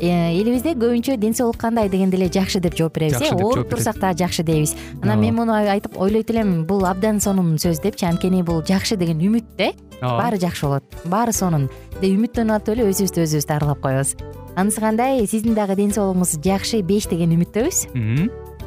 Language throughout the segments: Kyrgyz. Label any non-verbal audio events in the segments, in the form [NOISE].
элибизде көбүнчө ден соолук кандай дегенде эле жакшы деп жооп беребиз э? ооруп турсак дагы жакшы дейбиз. Анан мен муну айтып ойлойт элем бул абдан сонун сөз депчи анткени бул жакшы деген үмүт да э ооба баары жакшы болот. Баары сонун. Деп үмүттөнүп атып эле өзүбүздү өзүбүз дарылап коебуз. Анысы кандай сиздин дагы ден соолугуңуз жакшы беш деген үмүттөбүз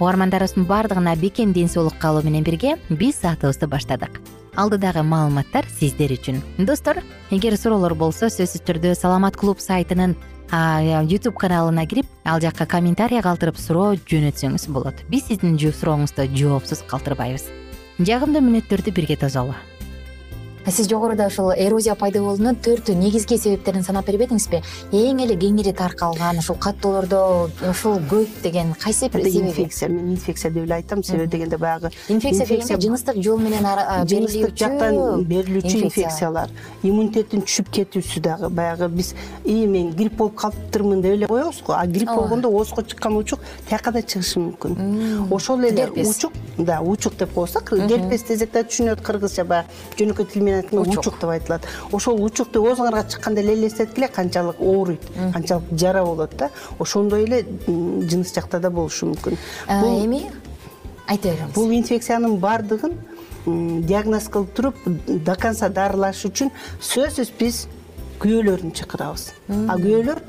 угармандарыбыздын баардыгына бекем ден соолук каалоо менен бирге биз саатыбызды баштадык. Алдыдагы маалыматтар сиздер үчүн. Достор эгер суроолор болсо сөзсүз түрдө саламат клуб сайтынын ютуб каналына кирип ал жакка комментарий калтырып суроо жөнөтсөңүз болот. Биз сиздин сурооңузду жоопсуз калтырбайбыз. Жагымдуу мүнөттөрдү бирге тосолу сиз жогоруда ушул эрозия пайда болуунун төрт негизги себептерин санап бербедиңизби эң эле кеңири таркалган ушул каттоолордо ушул көп деген кайсы себеби? инфекция мен инфекция деп эле айтам себеби дегенде баягы инфекция дегенде жыныстык жол менен жыныстык жактан берилүүчү инфекциялар. Иммунитеттин түшүп кетүүсү дагы баягы биз ии мен грипп болуп калыптырмын деп эле коебуз го. А грипп болгондо оозго чыккан учук тияка да чыгышы мүмкүн. Ошол эле учук да учук деп коебуз да герпес десек да түшүнөт кыргызча баягы жөнөкөй тил менен учук. деп айтылат. Ошол учукту оозуңарга чыкканда эле элестеткиле канчалык ооруйт канчалык жара болот да. Ошондой эле жыныс жакта да болушу мүмкүн. Эми айта бериңиз бул инфекциянын баардыгын диагноз кылып туруп до конца дарылаш үчүн сөзсүз биз күбөлөрдүн чакырабыз. А күбөлөр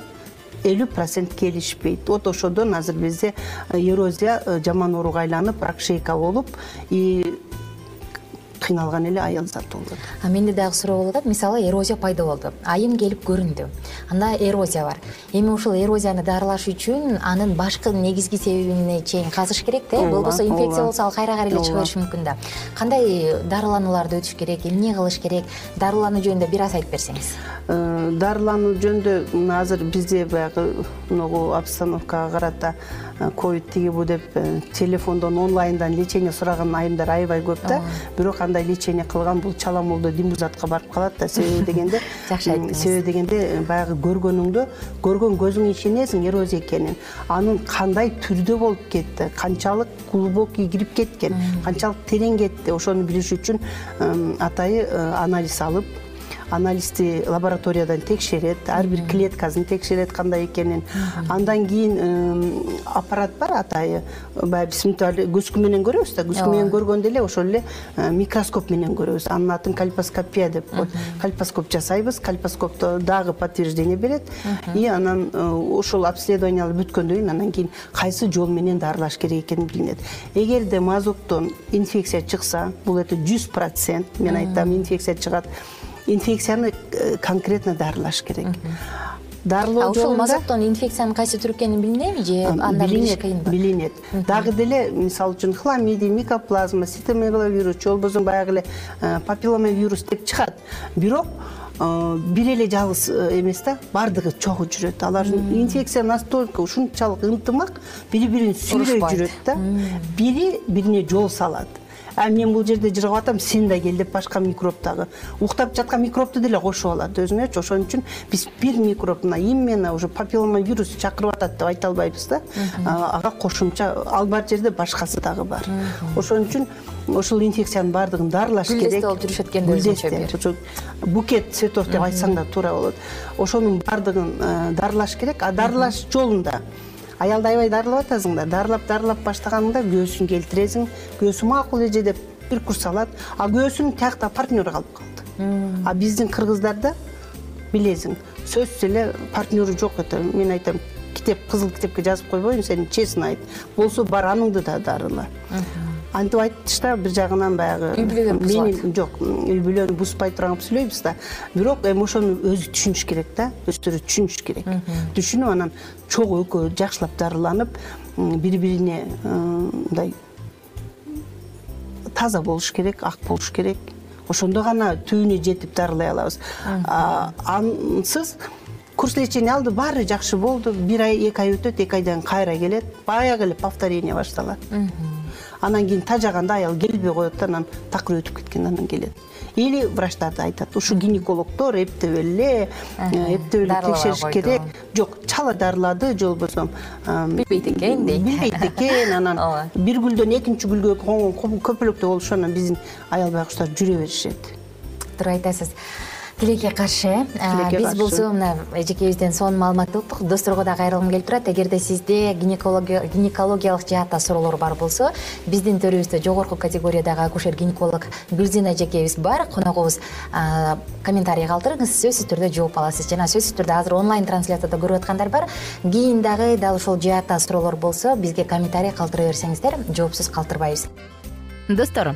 элүү процент келишпейт. Вот ошодон азыр бизде эрозия э, жаман ооруга айланып рак шейка болуп и кыйналган эле аял заты болот менде дагы суроо болуп атат мисалы эрозия пайда болду. Айым келип көрүндү. Анда эрозия бар. Эми ушул эрозияны дарылаш үчүн анын башкы негизги себебине чейин казыш керек да. Э болбосо инфекция болсо ал кайра кайра эле чыга бериши мүмкүн да. Кандай дарыланууларды өтүш керек эмне кылыш керек? Дарылануу жөнүндө бир аз айтып берсеңиз. Э, дарылануу жөнүндө азыр бизде баягы могу обстановкага карата ковид тиги бу деп э, телефондон онлайндан лечение сураган айымдар аябай көп да. Бирок андай лечение кылган бул чала молдо димбузатка барып калат да. Себеби дегенде [LAUGHS] жакшы айттыңыз. себеби дегенде баягы көргөнүңдө көргөн көзүңө ишенесиң эрозия экенин. Анын кандай түрдө болуп кетти? Канчалык глубокий кирип кеткен канчалык терең кетти? Ошону билиш үчүн атайы анализ алып анализди лабораториядан текшерет ар бир клеткасын текшерет кандай экенин. Андан кийин аппарат бар атайы. Баягы биз мынтип эле көзгү менен көрөбүз да көзгү менен көргөндө эле ошол эле э, микроскоп менен көрөбүз. Анын атын кальпоскопия деп коет кальпоскоп жасайбыз. Кальпоскопто дагы подтверждение берет. И анан э, ошол обследованиялар бүткөндөн кийин анан кийин кайсы жол менен дарылаш керек экени билинет. Эгерде мазоттон инфекция чыкса бул это жүз процент мен айтам инфекция чыгат инфекцияны э, конкретно дарылаш керек. Дарылоо ошол мазоттон инфекциянын кайсы түрү экени билинеби же анда билиш кыйынбы билинет дагы деле мисалы үчүн хламидий микоплазма ситомегаловирус же болбосо баягы эле э, папиллома вирус деп чыгат. Бирок э, бир эле жалгыз эмес да баардыгы чогуу жүрөт. Алардын инфекция настолько ушунчалык ынтымак бири бирин сүйрөй жүрөт да бири бирине жол салат а мен бул жерде жыргап атам сен да кел деп башка микроб дагы. Уктап жаткан микробду деле кошуп алат өзүнөчү ошон үчүн биз бир микроб мына именно уже папиллома вирус чакырып атат деп айта албайбыз да. Ага кошумча ал бар жерде башкасы дагы бар. Ошон үчүн ошол инфекциянын баардыгын дарылаш керек. Болуп жүрүшөт экен да өзүнчө бир. Букет цветов деп айтсаң да туура болот. Ошонун баардыгын э, дарылаш керек. А дарылаш жолунда аялды аябай дарылап атасың да дарылап дарылап баштаганыңда күйөөсүн келтиресиң. Күйөөсү макул эже деп бир курс алат. А күйөөсүнүн тиякта партнеру калып калды. А биздин кыргыздарда билесиң сөзсүз эле партнеру жок это. Мен айтам китеп кызыл китепке жазып койбойбун сен честно айт. Болсо бар аныңды да дарыла антип айтыш да бир жагынан баягы үй бүлөлөр бузулат менин жок үй бүлөнү бузбай туруп сүйлөйбүз да. Бирок эми ошону өзү түшүнүш керек да өздөрү түшүнүш керек. Түшүнүп анан чогуу экөө жакшылап дарыланып бири бирине э, мындай таза болуш керек ак болуш керек. Ошондо гана түбүнө жетип дарылай алабыз. Ансыз курс лечения алды баары жакшы болду. Бир ай эки ай өтөт эки айдан кийин кайра келет. Баягы эле повторение башталат анан кийин тажаганда аял келбей коет да анан такыр өтүп кеткен анан келет. Или врачтар да айтат ушул гинекологдор эптеп эле эптеп эле текшериш керек жок чала дарылады же болбосо билбейт экен дейт билбейт экен анан [LAUGHS] ооба. бир гүлдөн экинчи гүлгө конгон көпөлөктүү болушу анан биздин аял байкуштар жүрө беришет. Туура айтасыз тилекке каршы. Биз болсо мына эжекебизден сонун маалыматты уктук досторго дагы кайрылгым келип турат. Эгерде сизде гинекологиялык жаатта суроолор бар болсо биздин төрүбүздө жогорку категориядагы акушер гинеколог гүлзина эжекебиз бар. Коногубуз комментарий калтырыңыз сөзсүз түрдө жооп аласыз. Жана сөзсүз түрдө азыр онлайн трансляцияда көрүп аткандар бар. Кийин дагы дал ушул жаатта суроолор болсо бизге комментарий калтыра берсеңиздер жоопсуз калтырбайбыз. Достор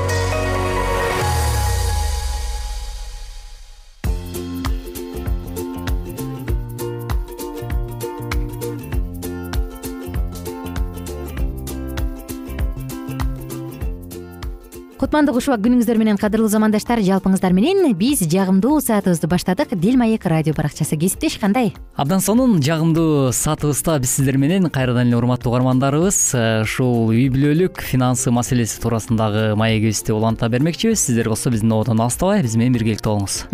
кутмандуу куш убак күнүңүздөр менен кадырлуу замандаштар жалпыңыздар менен биз жагымдуу саатыбызды баштадык. Дил маек радио баракчасы кесиптеш кандай? Абдан сонун жагымдуу саатыбызда биз сиздер менен кайрадан эле урматтуу угармандарыбыз э, ушул үй бүлөлүк финансы маселеси туурасындагы маегибизди уланта бермекчибиз. Сиздер болсо биздин ободон алыстабай биз менен биргеликте болуңуз.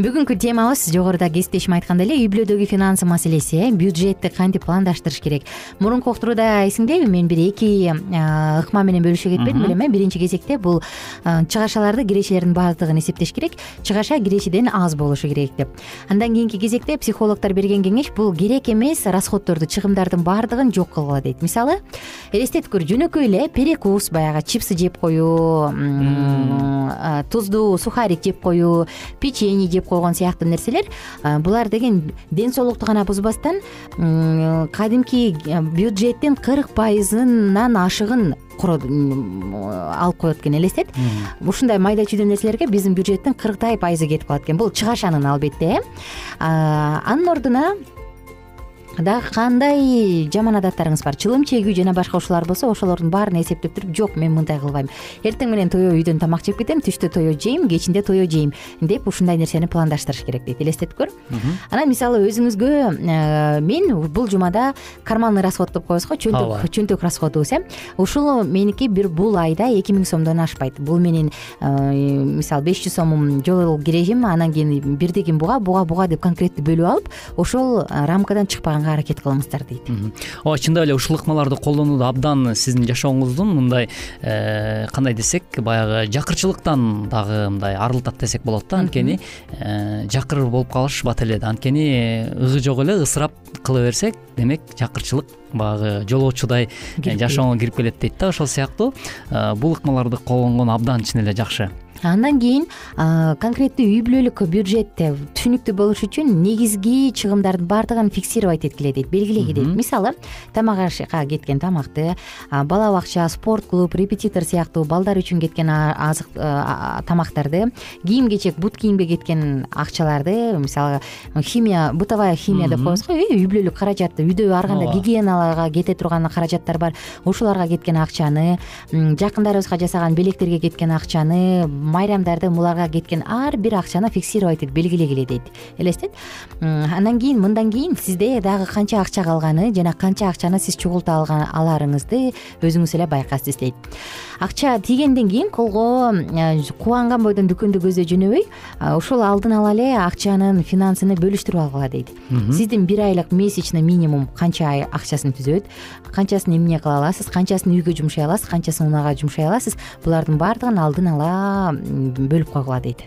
Бүгүнкү темабыз жогоруда кесиптешим айткандай эле үй бүлөдөгү финансы маселеси э бюджетти кантип пландаштырыш керек? Мурунку уктурууда эсиңдеби мен бир эки а, ыкма менен бөлүшө кетпедим белем э биринчи кезекте бул чыгашаларды кирешелердин баардыгын эсептеш керек. Чыгаша кирешеден аз болушу керек деп. Андан кийинки кезекте психологдор берген кеңеш бул керек эмес расходдорду чыгымдардын баардыгын жок кылгыла дейт. Мисалы элестетип көр жөнөкөй эле перекус баягы чипсы жеп коюу туздуу сухарик жеп коюу печенье жеп койгон сыяктуу нерселер булар деген ден соолукту гана бузбастан кадимки бюджеттин кырк пайызынан ашыгын алып коет экен элестет. Ушундай майда чүйдө нерселерге биздин бюджеттин кырктай пайызы кетип калат экен. Бул чыгашанын албетте э. Анын ордуна дагы кандай жаман адаттарыңыз бар? Чылым чегүү жана башка ушулар болсо ошолордун баарын эсептеп туруп жок мен мындай кылбайм эртең менен тое үйдөн тамак жеп кетем түштө тое жейм кечинде тое жейм деп ушундай нерсени пландаштырыш керек дейт элестетип көр анан мисалы өзүңүзгө э, мен бул жумада карманный расход деп коебуз го чөнтөк чөнтөк расходубуз э. Ушул меники бир бул айда эки миң сомдон ашпайт. Бул менин э, мисалы беш жүз сомум жол кирежим анан кийин бирдигин буга буга буга деп конкреттүү бөлүп алып ошол рамкадан чыкпаганга аракет кылыңыздар дейт. Ооба чындап эле ушул ыкмаларды колдонууда абдан сиздин жашооңуздун мындай э, кандай десек баягы жакырчылыктан дагы мындай арылтат десек болот да анткени э, жакыр болуп калыш бат эле. Да анткени ыгы жок эле ысырап кыла берсек демек жакырчылык баягы жолоочудай э, жашооңо кирип келет дейт да ошол сыяктуу. Э, бул ыкмаларды колдонгон абдан чын эле жакшы андан кийин конкреттүү үй бүлөлүк бюджетте түшүнүктүү болуш үчүн негизги чыгымдардын баардыгын фиксировать эткиле дейт белгилегиле дейт мисалы тамак ашка кеткен тамакты бала бакча спорт клуб репетитор сыяктуу балдар үчүн кеткен азык тамактарды кийим кечек бут кийимге кеткен акчаларды мисалы химия бытовая химия деп коебуз го э, үй бүлөлүк каражат үйдө ар кандай гигиеналарга кете турган каражаттар бар ушуларга кеткен акчаны жакындарыбызга жасаган белектерге кеткен акчаны майрамдарды буларга кеткен ар бир акчаны фиксировать этип белгилегиле дейт. Элестет андан кийин мындан кийин сизде дагы канча акча калганы жана канча акчаны сиз чогулта аларыңызды өзүңүз эле байкайсыз дейт акча тийгенден кийин колго кубанган бойдон дүкөндү көздөй жөнөбөй ошол алдын ала эле акчанын финансыны бөлүштүрүп алгыла дейт. Сиздин бир айлык месячный минимум канча акчасын түзөт канчасын эмне кыла аласыз канчасын үйгө жумшай аласыз канчасын унаага жумшай аласыз булардын баардыгын алдын ала бөлүп койгула дейт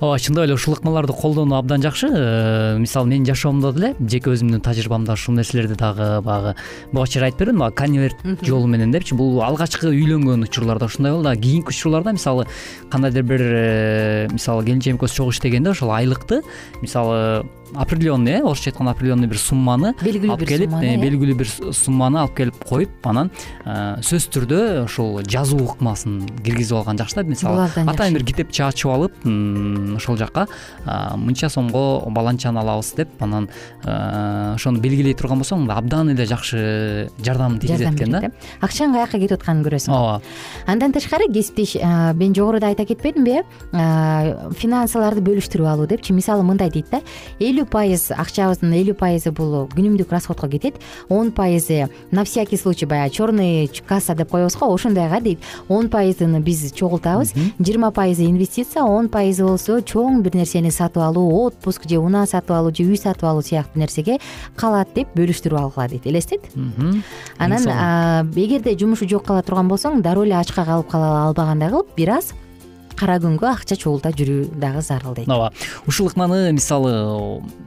ооба чындап эле ушул ыкмаларды колдонуу абдан жакшы. Э, мисалы менин жашоомдо деле жеке өзүмдүн тажрыйбамда ушул нерселерди дагы баягы буга чейин айтып бердим баягы конверт жолу менен депчи бул алгачкы үйлөнгөн учурларда ушундай болду. А кийинки учурларда мисалы кандайдыр бир э, мисалы келинчегим экөөбүз чогуу иштегенде ошол айлыкты мисалы определенный э орусча айтканда определенный бир сумманы белгилүү алып келип э, белгилүү бир сумманы алып келип коюп анан сөзсүз түрдө ушул жазуу ыкмасын киргизип алган жакшы да. Мисалы атайын бир китепче ачып алып ошол жака мынча сомго баланчаны алабыз деп анан ошону белгилей турган болсоң абдан эле жакшы жардам тийгизет экен да. акчанын каяка кетип атканын көрөсүң. Ооба. Андан тышкары кесиптеш мен жогоруда айта кетпедимби э финансыларды бөлүштүрүп алуу депчи. Мисалы мындай дейт да. Элүү пайыз акчабыздын элүү пайызы бул күнүмдүк расходко кетет. Он пайызы на всякий случай баягы черный касса деп коебуз го ошондойга дейт. Он пайызын биз чогултабыз. Жыйырма пайызы инвестиция он пайызы болсо чоң бир нерсени сатып алуу отпуск же унаа сатып алуу же үй сатып алуу сыяктуу нерсеге калат деп бөлүштүрүп алгыла дейт элестет? Анан эгерде жумушу жок кала турган болсоң дароо эле ачка калып кала албагандай кылып бир аз кара күнгө акча чогулта жүрүү дагы зарыл дейт. Ооба ушул ыкманы мисалы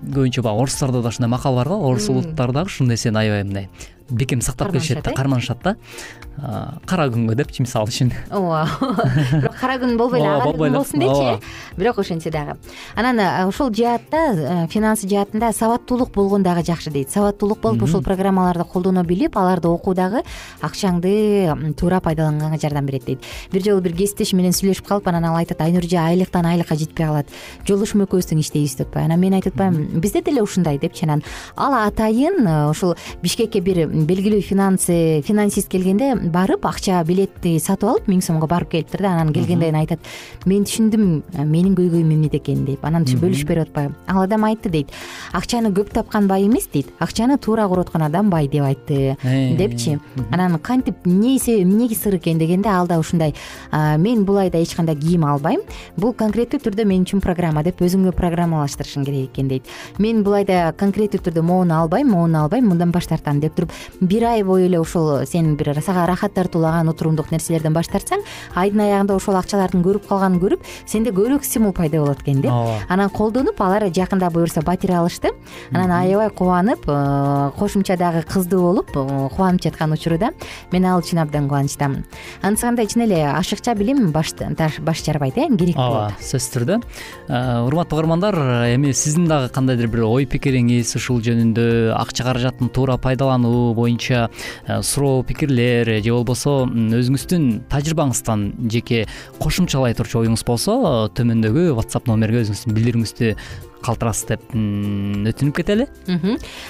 көбүнчө баягы орустарда да ушундай макал бар го орус улуттары дагы ушул нерсени аябай мындай бекем сактап келишет да карманышат да. Кара күнгө депчи мисалы үчүн. [LAUGHS] Ооба бирок кара күн болбой эле ага күн болсун дечи. Э бирок ошентсе дагы. Анан ушул жаатта э, финансы жаатында сабаттуулук болгон дагы жакшы дейт. Сабаттуулук болуп ушул программаларды колдоно билип аларды окуу дагы акчаңды туура пайдаланганга жардам берет дейт. Бир жолу бир кесиптешим менен сүйлөшүп калып анан ал айтат айнур эже айлыктан айлыкка жетпей калат. Жолдошум экөөбүз тең иштейбиз деп анан мен айтып атпаймынбы бизде деле ушундай депчи анан. Ал атайын э, ушул бишкекке бир белгилүү финансы финансист келгенде барып акча билетти сатып алып миң сомго барып келиптир да. Анан келгенден кийин айтат мен түшүндүм э, менин көйгөйүм эмнеде экенин деп анан бөлүшүп берип атпайбы ал адам айтты дейт акчаны көп тапкан бай эмес дейт. Акчаны туура короткон адам бай деп айтты. Э, депчи? анан кантип эмне себеби эмне сыр экен дегенде ал да ушундай «А, мен бул айда эч кандай кийим албайм. Бул конкреттүү түрдө мен үчүн программа деп өзүңө программалаштырышың керек экен дейт. Мен бул айда конкреттүү түрдө могуну албайм могуну албайм мындан баш тартам деп туруп бир ай бою эле ошол сен бир сага рахат тартуулаган отурумдук нерселерден баш тартсаң айдын аягында ошол акчалардын көрүп калганын көрүп сенде көбүрөөк стимул пайда болот экен да ооба. Анан колдонуп алар жакында буюрса батир алышты. Анан аябай кубанып э, кошумча дагы кыздуу болуп э, кубанып жаткан учуру мен ал үчүн абдан кубанычтамын анысы чын эле ашыкча билим баш жарбайт э керек ооба сөзсүз түрдө. Э, урматтуу угармандар эми сиздин дагы кандайдыр бир ой пикириңиз ушул жөнүндө акча каражатын туура пайдалануу боюнча э, суроо пикирлер же болбосо өзүңүздүн тажрыйбаңыздан жеке кошумчалай турчу оюңуз болсо төмөндөгү whatsapp номерге өзүңүздүн билдирүүңүздү калтырасыз деп өтүнүп кетели.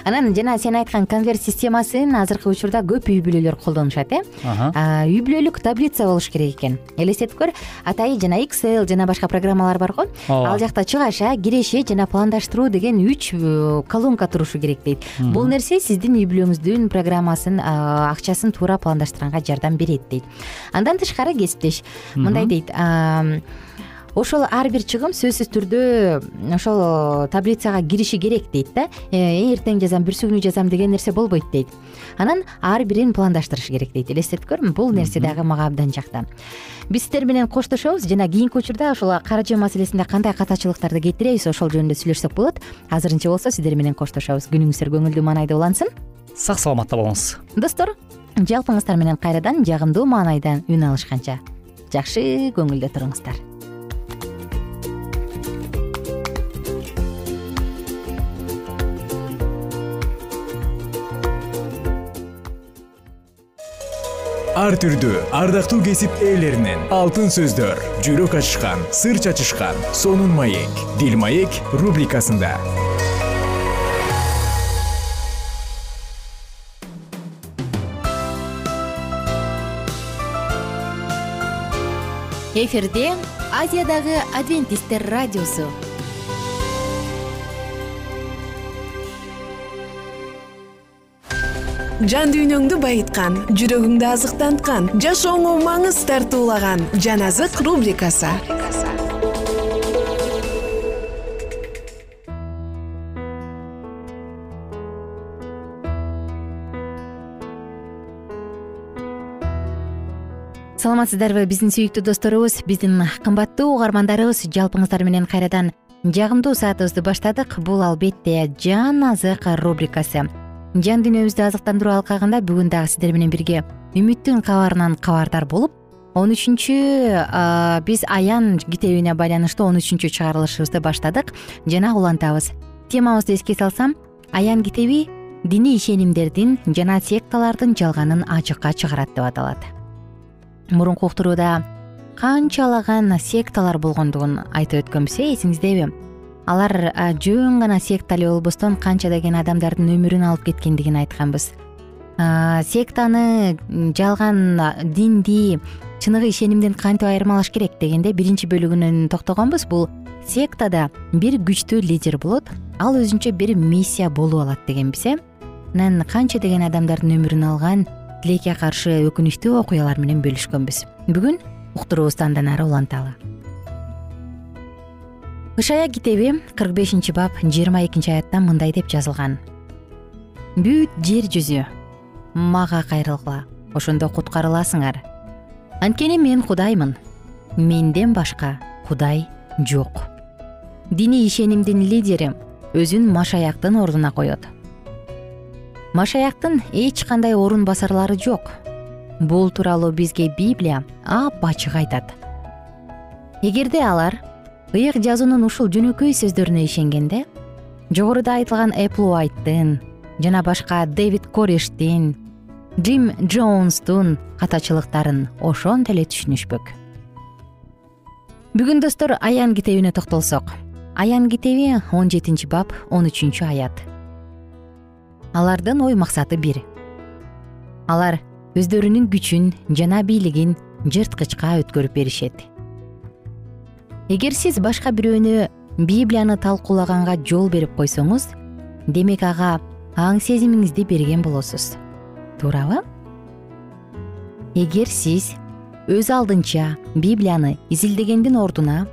Анан жана сен айткан конверт системасын азыркы учурда көп үй бүлөлөр колдонушат э? Үй бүлөлүк таблица болуш керек экен. Элестетип көр атайын жана excel жана башка программалар бар го. Ооба. ал жакта чыгаша киреше жана пландаштыруу деген үч э, колонка турушу керек дейт. Бул нерсе сиздин үй бүлөңүздүн программасын акчасын туура пландаштырганга жардам берет дейт. Андан тышкары кесиптеш. Мындай дейт ошол ар бир чыгым сөзсүз түрдө ошол таблицага кириши керек дейт да. Э, эртең жазам бүрсүгүнү жазам деген нерсе болбойт дейт. Анан ар бирин пландаштырыш керек дейт элестетип көр бул нерсе дагы мага абдан жакты биз сиздер менен коштошобуз жана кийинки учурда ушул каражы маселесинде кандай катачылыктарды кетиребиз ошол жөнүндө сүйлөшсөк болот. Азырынча болсо сиздер менен коштошобуз. Күнүңүздөр көңүлдүү маанайда улансын. Сак саламатта болуңуз. Достор жалпыңыздар менен кайрадан жагымдуу маанайда үн алышканча. Жакшы көңүлдө туруңуздар ар түрдүү ардактуу кесип ээлеринен алтын сөздөр жүрөк ачышкан сыр чачышкан сонун маек дил маек рубрикасында. Эфирде азиядагы адвентисттер радиосу. Жан дүйнөңдү жүрөгүңдү азыктанткан жашооңо маңыз тартуулаган жан азык рубрикасы. Саламатсыздарбы биздин сүйүктүү досторубуз биздин кымбаттуу угармандарыбыз жалпыңыздар менен кайрадан жагымдуу саатыбызды баштадык. Бул албетте жан азык рубрикасы жан дүйнөбүздү азыктандыруу алкагында бүгүн дагы сиздер менен бирге үмүттүн кабарынан кабардар болуп он үчүнчү биз аян китебине байланыштуу он үчүнчү чыгарылышыбызды баштадык. Жана улантабыз. Темабызды эске салсам аян китеби диний ишенимдердин жана секталардын жалганын ачыкка чыгарат деп аталат. Мурунку уктурууда канчалаган секталар болгондугун айтып өткөнбүз э эсиңиздеби алар жөн гана секта эле болбостон канча деген адамдардын өмүрүн алып кеткендигин айтканбыз. Сектаны жалган динди чыныгы ишенимден кантип айырмалаш керек дегенде биринчи бөлүгүнөн токтогонбуз. Бул сектада бир күчтүү лидер болот ал өзүнчө бир миссия болуп алат дегенбиз э. Анан канча деген адамдардын өмүрүн алган тилекке каршы өкүнүчтүү окуялар менен бөлүшкөнбүз. Бүгүн уктуруубузду андан ары уланталы ышая китеби кырк бешинчи бап жыйырма экинчи аятта мындай деп жазылган. Бүт жер жүзү мага кайрылгыла ошондо куткарыласыңар. Анткени мен кудаймын менден башка кудай жок. Диний ишенимдин лидери өзүн машаяктын ордуна коет. Машаяктын эч кандай орун басарлары жок. Бул тууралуу бизге библия апачык айтат. Эгерде алар ыйык жазуунун ушул жөнөкөй сөздөрүнө ишенгенде жогоруда айтылган эпл уайттын жана башка дэвид корештин джим джонстун катачылыктарын ошонто эле түшүнүшпөк. Бүгүн достор аян китебине токтолсок. Аян китеби он жетинчи бап он үчүнчү аят. Алардын ой максаты бир. Алар өздөрүнүн күчүн жана бийлигин жырткычка өткөрүп беришет эгер сиз башка бирөөнү библияны талкуулаганга жол берип койсоңуз демек ага аң сезимиңизди берген болосуз. Туурабы? Эгер сиз өз алдынча библияны изилдегендин ордуна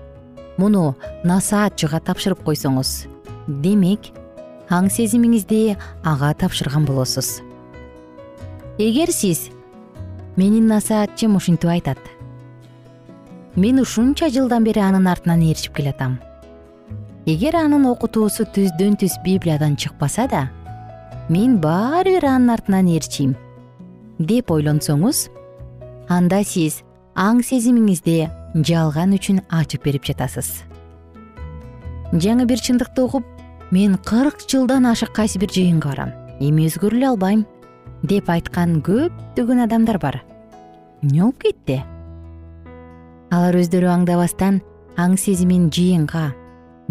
муну насаатчыга тапшырып койсоңуз демек аң сезимиңизди ага тапшырган болосуз. Эгер сиз менин насаатчым ушинтип айтат мен ушунча жылдан бери анын артынан ээрчип келатам. Эгер анын окутуусу түздөн түз библиядан чыкпаса да мен баары бир анын артынан ээрчийм деп ойлонсоңуз анда сиз аң сезимиңизди жалган үчүн ачып берип жатасыз. Жаңы бир чындыкты угуп мен кырк жылдан ашык кайсы бир жыйынга барам эми өзгөрө эле албайм деп айткан көптөгөн адамдар бар. Эмне болуп кетти алар өздөрү аңдабастан аң сезимин жыйынга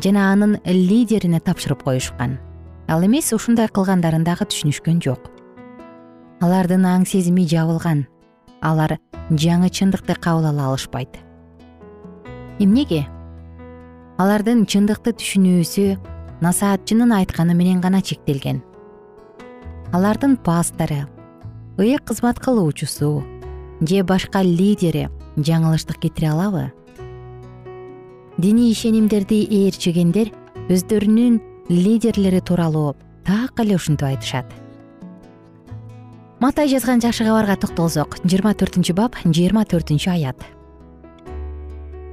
жана анын лидерине тапшырып коюшкан. Ал эмес ушундай кылгандарын дагы түшүнүшкөн жок. Алардын аң сезими жабылган. Алар жаңы чындыкты кабыл ала алышпайт. Эмнеге алардын чындыкты түшүнүүсү насаатчынын айтканы менен гана чектелген. Алардын пастору ыйык кызмат кылуучусу же башка лидери жаңылыштык кетире алабы? Диний ишенимдерди ээрчигендер өздөрүнүн лидерлери тууралуу так эле ушинтип айтышат. Матай жазган жакшы кабарга токтолсок. жыйырма төртүнчү бап жыйырма төртүнчү аят.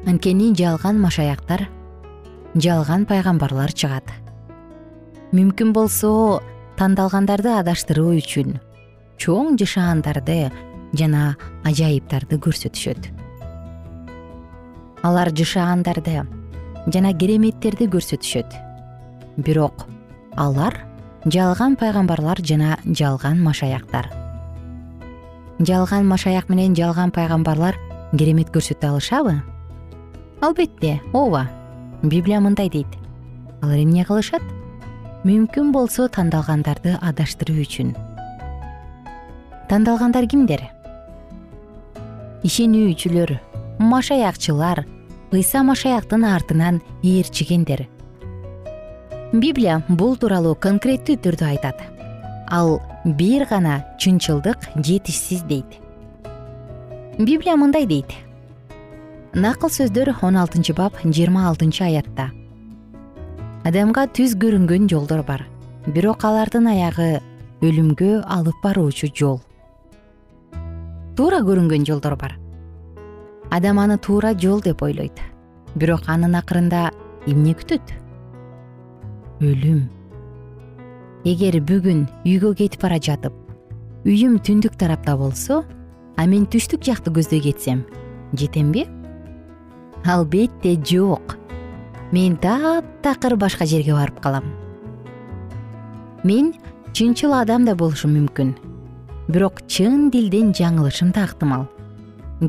Анткени жалган машаяктар жалган пайгамбарлар чыгат. Мүмкүн болсо тандалгандарды адаштыруу үчүн чоң жышаандарды жана ажайыптарды көрсөтүшөт. Алар жышаандарды жана кереметтерди көрсөтүшөт. Бирок алар жалган пайгамбарлар жана жалган машаяктар. Жалган машаяк менен жалган пайгамбарлар керемет көрсөтө алышабы? Албетте ооба библия мындай дейт. Алар эмне кылышат? Мүмкүн болсо тандалгандарды адаштыруу үчүн. Тандалгандар кимдер ишенүүчүлөр машаякчылар ыйса машаяктын артынан ээрчигендер библия бул тууралуу конкреттүү түрдө айтат. Ал бир гана чынчылдык жетишсиз дейт. Библия мындай дейт. Накыл сөздөр он алтынчы бап жыйырма алтынчы аятта. Адамга түз көрүнгөн жолдор бар бирок алардын аягы өлүмгө алып баруучу жол туура көрүнгөн жолдор бар. Адам аны туура жол деп ойлойт бирок анын акырында эмне күтөт? Өлүм. Эгер бүгүн үйгө кетип бара жатып үйүм түндүк тарапта болсо а мен түштүк жакты көздөй кетсем жетемби албетте жок. Мен таптакыр башка жерге барып калам. Мен чынчыл адам да болушум мүмкүн бирок чын дилден жаңылышым да ыктымал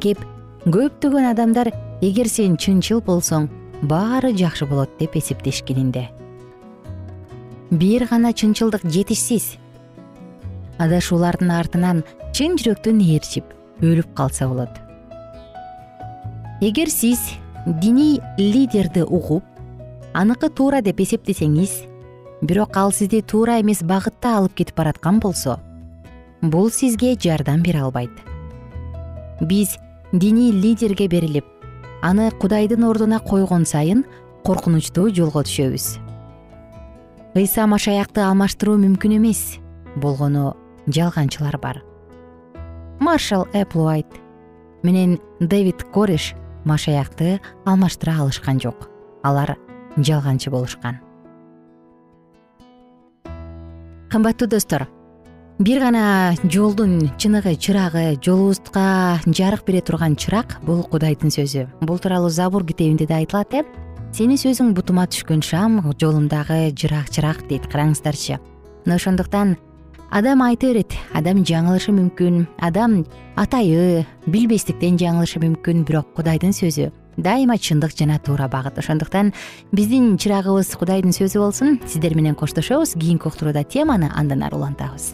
кеп көптөгөн адамдар эгер сен чынчыл болсоң баары жакшы болот деп эсептешкенинде бир гана чынчылдык жетишсиз. Адашуулардын артынан чын жүрөктөн ээрчип өлүп калса болот. Эгер сиз диний лидерди угуп аныкы туура деп эсептесеңиз бирок ал сизди туура эмес багытта алып кетип бараткан болсо бул сизге жардам бере албайт. Биз диний лидерге берилип аны кудайдын ордуна койгон сайын коркунучтуу жолго түшөбүз. Ыйса машаякты алмаштыруу мүмкүн эмес болгону жалганчылар бар. Маршал эплуайт менен дэвид кореш машаякты алмаштыра алышкан жок. Алар жалганчы болушкан. Кымбаттуу достор бир гана жолдун чыныгы чырагы жолубузга жарык бере турган чырак бул кудайдын сөзү. Бул тууралуу забур китебинде да айтылат э? Сени сөзүң бутума түшкөн шам жолумдагы жырак чырак дейт караңыздарчы. Мына ошондуктан адам айта берет адам жаңылышы мүмкүн адам атайы билбестиктен жаңылышы мүмкүн бирок кудайдын сөзү дайыма чындык жана туура багыт. Ошондуктан биздин чырагыбыз кудайдын сөзү болсун сиздер менен коштошобуз кийинки уктурууда теманы андан ары улантабыз